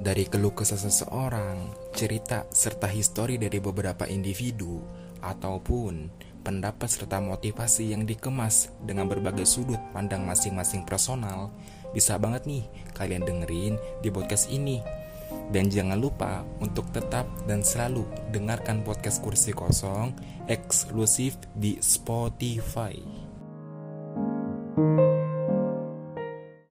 Dari keluh kesah seseorang, cerita serta histori dari beberapa individu, ataupun pendapat serta motivasi yang dikemas dengan berbagai sudut pandang masing-masing personal, bisa banget nih kalian dengerin di podcast ini. Dan jangan lupa untuk tetap dan selalu dengarkan podcast kursi kosong eksklusif di Spotify.